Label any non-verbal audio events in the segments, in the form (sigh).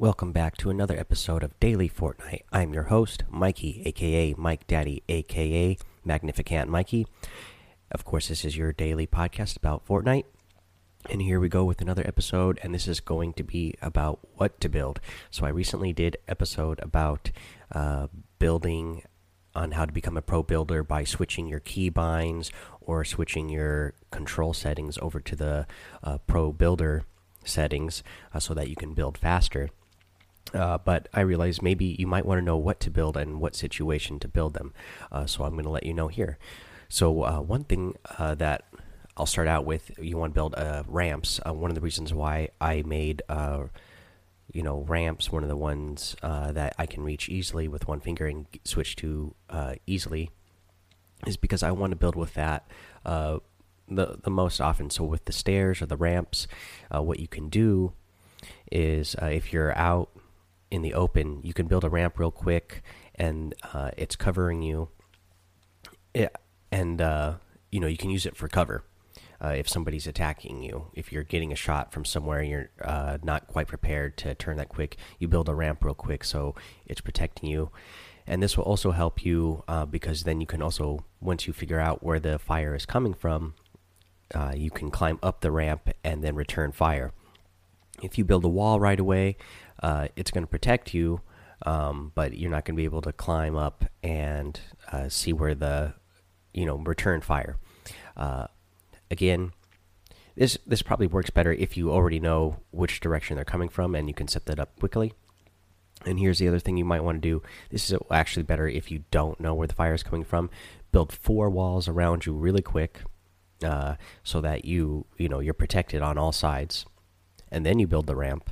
Welcome back to another episode of Daily Fortnite. I'm your host, Mikey, aka Mike Daddy, aka Magnificent Mikey. Of course, this is your daily podcast about Fortnite. And here we go with another episode, and this is going to be about what to build. So, I recently did episode about uh, building on how to become a pro builder by switching your keybinds or switching your control settings over to the uh, pro builder settings uh, so that you can build faster. Uh, but I realized maybe you might want to know what to build and what situation to build them. Uh, so I'm going to let you know here. So, uh, one thing uh, that I'll start out with you want to build uh, ramps. Uh, one of the reasons why I made you know ramps one of the ones that I can reach easily with one finger and switch to easily is because I want to build with that the the most often. So with the stairs or the ramps, what you can do is if you're out in the open, you can build a ramp real quick, and uh, it's covering you. And uh, you know you can use it for cover uh, if somebody's attacking you. If you're getting a shot from somewhere and you're uh, not quite prepared to turn that quick, you build a ramp real quick so it's protecting you. And this will also help you uh, because then you can also, once you figure out where the fire is coming from, uh, you can climb up the ramp and then return fire. If you build a wall right away, uh, it's going to protect you, um, but you're not going to be able to climb up and uh, see where the you know return fire. Uh, again, this this probably works better if you already know which direction they're coming from and you can set that up quickly. And here's the other thing you might want to do. This is actually better if you don't know where the fire is coming from. Build four walls around you really quick, uh, so that you you know you're protected on all sides, and then you build the ramp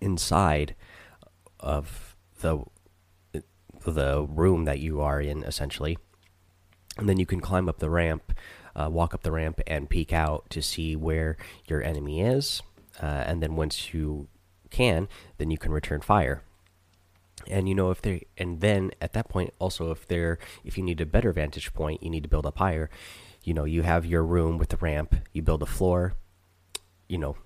inside of the the room that you are in essentially. And then you can climb up the ramp uh, walk up the ramp and peek out to see where your enemy is. Uh, and then once you can then you can return fire. And you know if they and then at that point also if they're if you need a better vantage point you need to build up higher. You know you have your room with the ramp you build a floor you know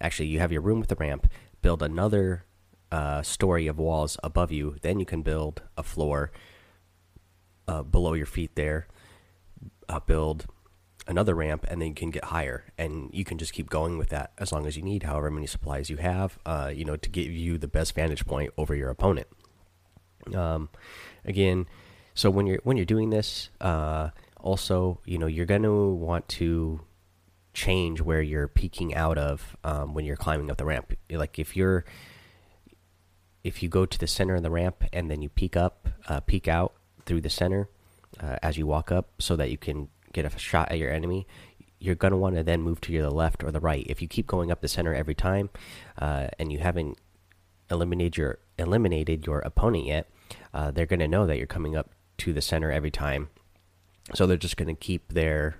actually you have your room with the ramp build another uh, story of walls above you. Then you can build a floor uh, below your feet there. Uh, build another ramp, and then you can get higher. And you can just keep going with that as long as you need, however many supplies you have. Uh, you know, to give you the best vantage point over your opponent. Um, again, so when you're when you're doing this, uh, also, you know, you're gonna want to change where you're peeking out of um, when you're climbing up the ramp. Like if you're if you go to the center of the ramp and then you peek up, uh, peek out through the center uh, as you walk up, so that you can get a shot at your enemy. You're gonna want to then move to the left or the right. If you keep going up the center every time, uh, and you haven't eliminated your eliminated your opponent yet, uh, they're gonna know that you're coming up to the center every time. So they're just gonna keep their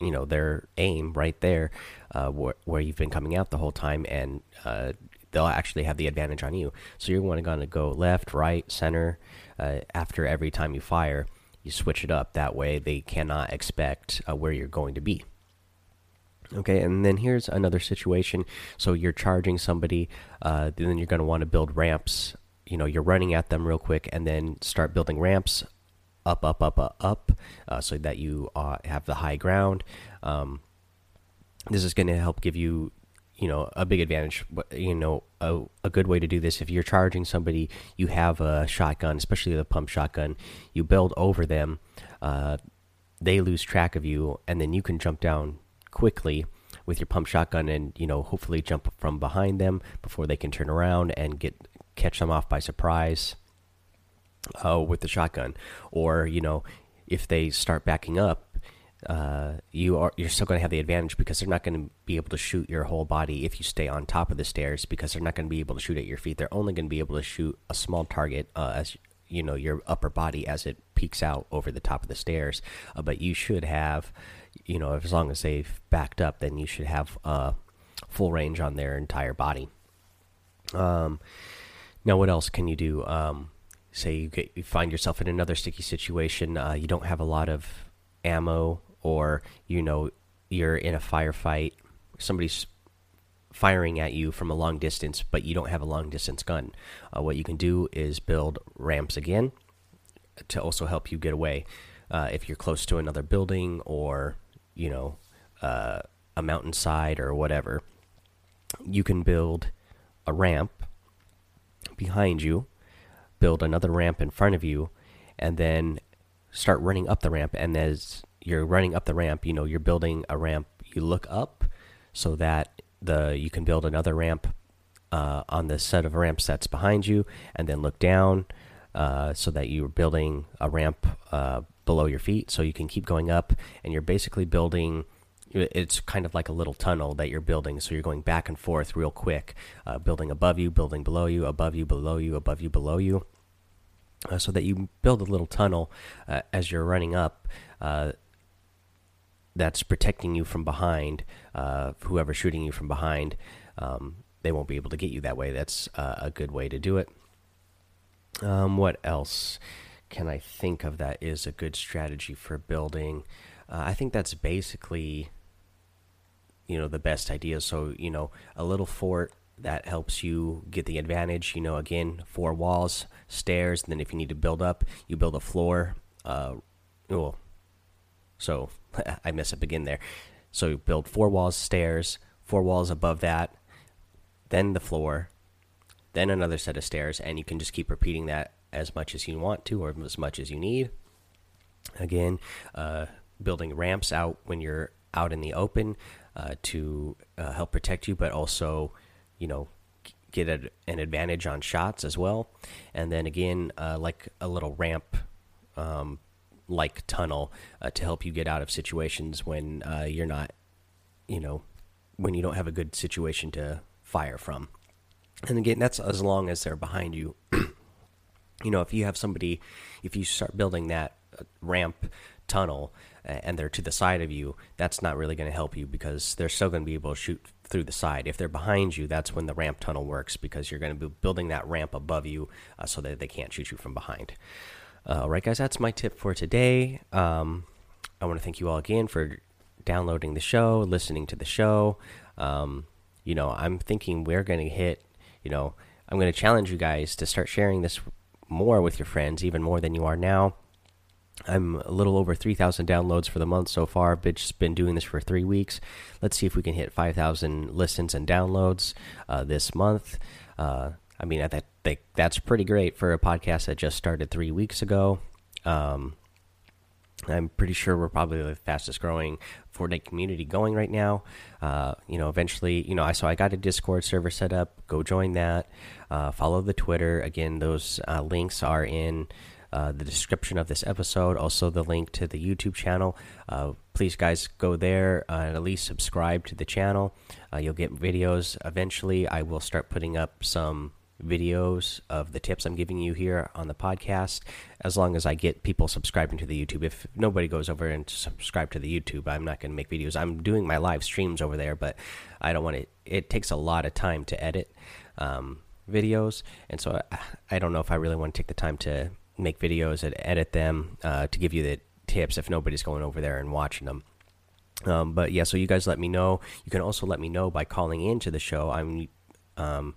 you know their aim right there uh, where, you've been coming out the whole time and uh, they'll actually have the advantage on you. So you're going to go left right center uh, after every time you fire you switch it up. That way they cannot expect uh, where you're going to be. Okay and then here's another situation. So you're charging somebody uh, then you're going to want to build ramps. You know you're running at them real quick and then start building ramps up, up, up, up, up, uh, so that you uh, have the high ground. Um, this is going to help give you, you know, a big advantage. You know, a, a good way to do this if you're charging somebody, you have a shotgun, especially the pump shotgun. You build over them, uh, they lose track of you, and then you can jump down quickly with your pump shotgun and you know hopefully jump from behind them before they can turn around and get catch them off by surprise uh, with the shotgun, or you know, if they start backing up, uh, you are you're still going to have the advantage because they're not going to be able to shoot your whole body if you stay on top of the stairs because they're not going to be able to shoot at your feet. They're only going to be able to shoot a small target uh, as you know your upper body as it peeks out over the top of the stairs. Uh, but you should have, you know, as long as they've backed up, then you should have uh, full range on their entire body. Um, now what else can you do? Um, say you get you find yourself in another sticky situation, uh, you don't have a lot of ammo, or you know you're in a firefight, somebody's firing at you from a long distance, but you don't have a long distance gun. Uh, what you can do is build ramps again to also help you get away uh, if you're close to another building or you know uh, a mountainside or whatever. You can build a ramp behind you, build another ramp in front of you, and then start running up the ramp. And as you're running up the ramp, you know you're building a ramp. You look up so that the you can build another ramp uh, on the set of ramps that's behind you, and then look down uh, so that you're building a ramp uh, below your feet, so you can keep going up, and you're basically building. It's kind of like a little tunnel that you're building, so you're going back and forth real quick, uh, building above you, building below you, above you, below you, above you, below you, uh, so that you build a little tunnel uh, as you're running up that's protecting you from behind. Uh, whoever's shooting you from behind, um, they won't be able to get you that way. That's uh, a good way to do it. Um, what else can I think of that is a good strategy for building? Uh, I think that's basically, you know, the best idea. So, you know, a little fort that helps you get the advantage. You know, again, four walls, stairs, and then if you need to build up, you build a floor. Uh, well, so (laughs) I mess up again there. So you build four walls, stairs, four walls above that, then the floor, then another set of stairs, and you can just keep repeating that as much as you want to or as much as you need. Again, uh, building ramps out when you're out in the open to uh, help protect you, but also, you know, get a, an advantage on shots as well. And then again, uh, like a little ramp um, like tunnel uh, to help you get out of situations when uh, you're not, you know, when you don't have a good situation to fire from. And again, that's as long as they're behind you. (clears throat) you know, if you have somebody, if you start building that uh, ramp tunnel and they're to the side of you, that's not really going to help you because they're still going to be able to shoot through the side. If they're behind you, that's when the ramp tunnel works because you're going to be building that ramp above you uh, so that they can't shoot you from behind. Uh, all right, guys, that's my tip for today. Um, I want to thank you all again for downloading the show, listening to the show. Um, you know, I'm thinking we're going to hit, you know, I'm going to challenge you guys to start sharing this more with your friends, even more than you are now. I'm a little over 3,000 downloads for the month so far. Just been doing this for three weeks. Let's see if we can hit 5,000 listens and downloads uh, this month. Uh, I mean, that that's pretty great for a podcast that just started three weeks ago. Um, I'm pretty sure we're probably the fastest growing Fortnite community going right now. Uh, you know, eventually, you know, I so I got a Discord server set up. Go join that. Uh, follow the Twitter. Again, those uh, links are in uh, the description of this episode. Also, the link to the YouTube channel. Uh, please, guys, go there uh, and at least subscribe to the channel. you'll get videos. Eventually, I will start putting up some videos of the tips I'm giving you here on the podcast as long as I get people subscribing to the YouTube. If nobody goes over and subscribe to the YouTube, I'm not going to make videos. I'm doing my live streams over there, but I don't want it. It takes a lot of time to edit um, videos, and so I, I, don't know if I really want to take the time to make videos and edit them uh, to give you the tips if nobody's going over there and watching them. Um, but yeah, so you guys let me know. You can also let me know by calling into the show. I'm um,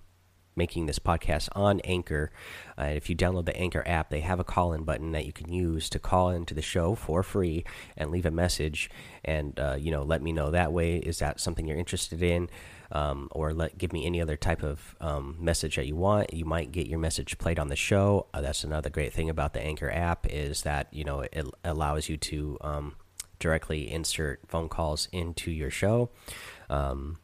making this podcast on Anchor. Uh, if you download the Anchor app, they have a call in button that you can use to call into the show for free and leave a message and uh, you know let me know that way. Is that something you're interested in? Um, or let give me any other type of um, message that you want. You might get your message played on the show. Uh, that's another great thing about the Anchor app is that you know it allows you to um, directly insert phone calls into your show. Um,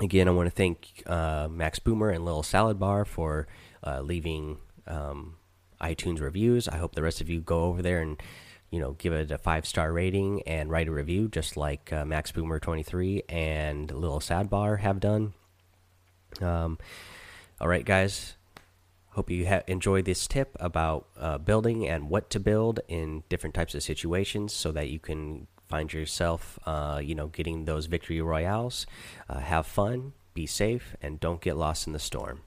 Again, I want to thank uh, Max Boomer and Little Salad Bar for uh, leaving um, iTunes reviews. I hope the rest of you go over there and you know give it a five star rating and write a review, just like uh, Max Boomer twenty three and Little Sad Bar have done. Um, all right, guys. Hope you enjoyed this tip about uh, building and what to build in different types of situations, so that you can find yourself, uh, you know, getting those victory royales. Uh, have fun, be safe, and don't get lost in the storm.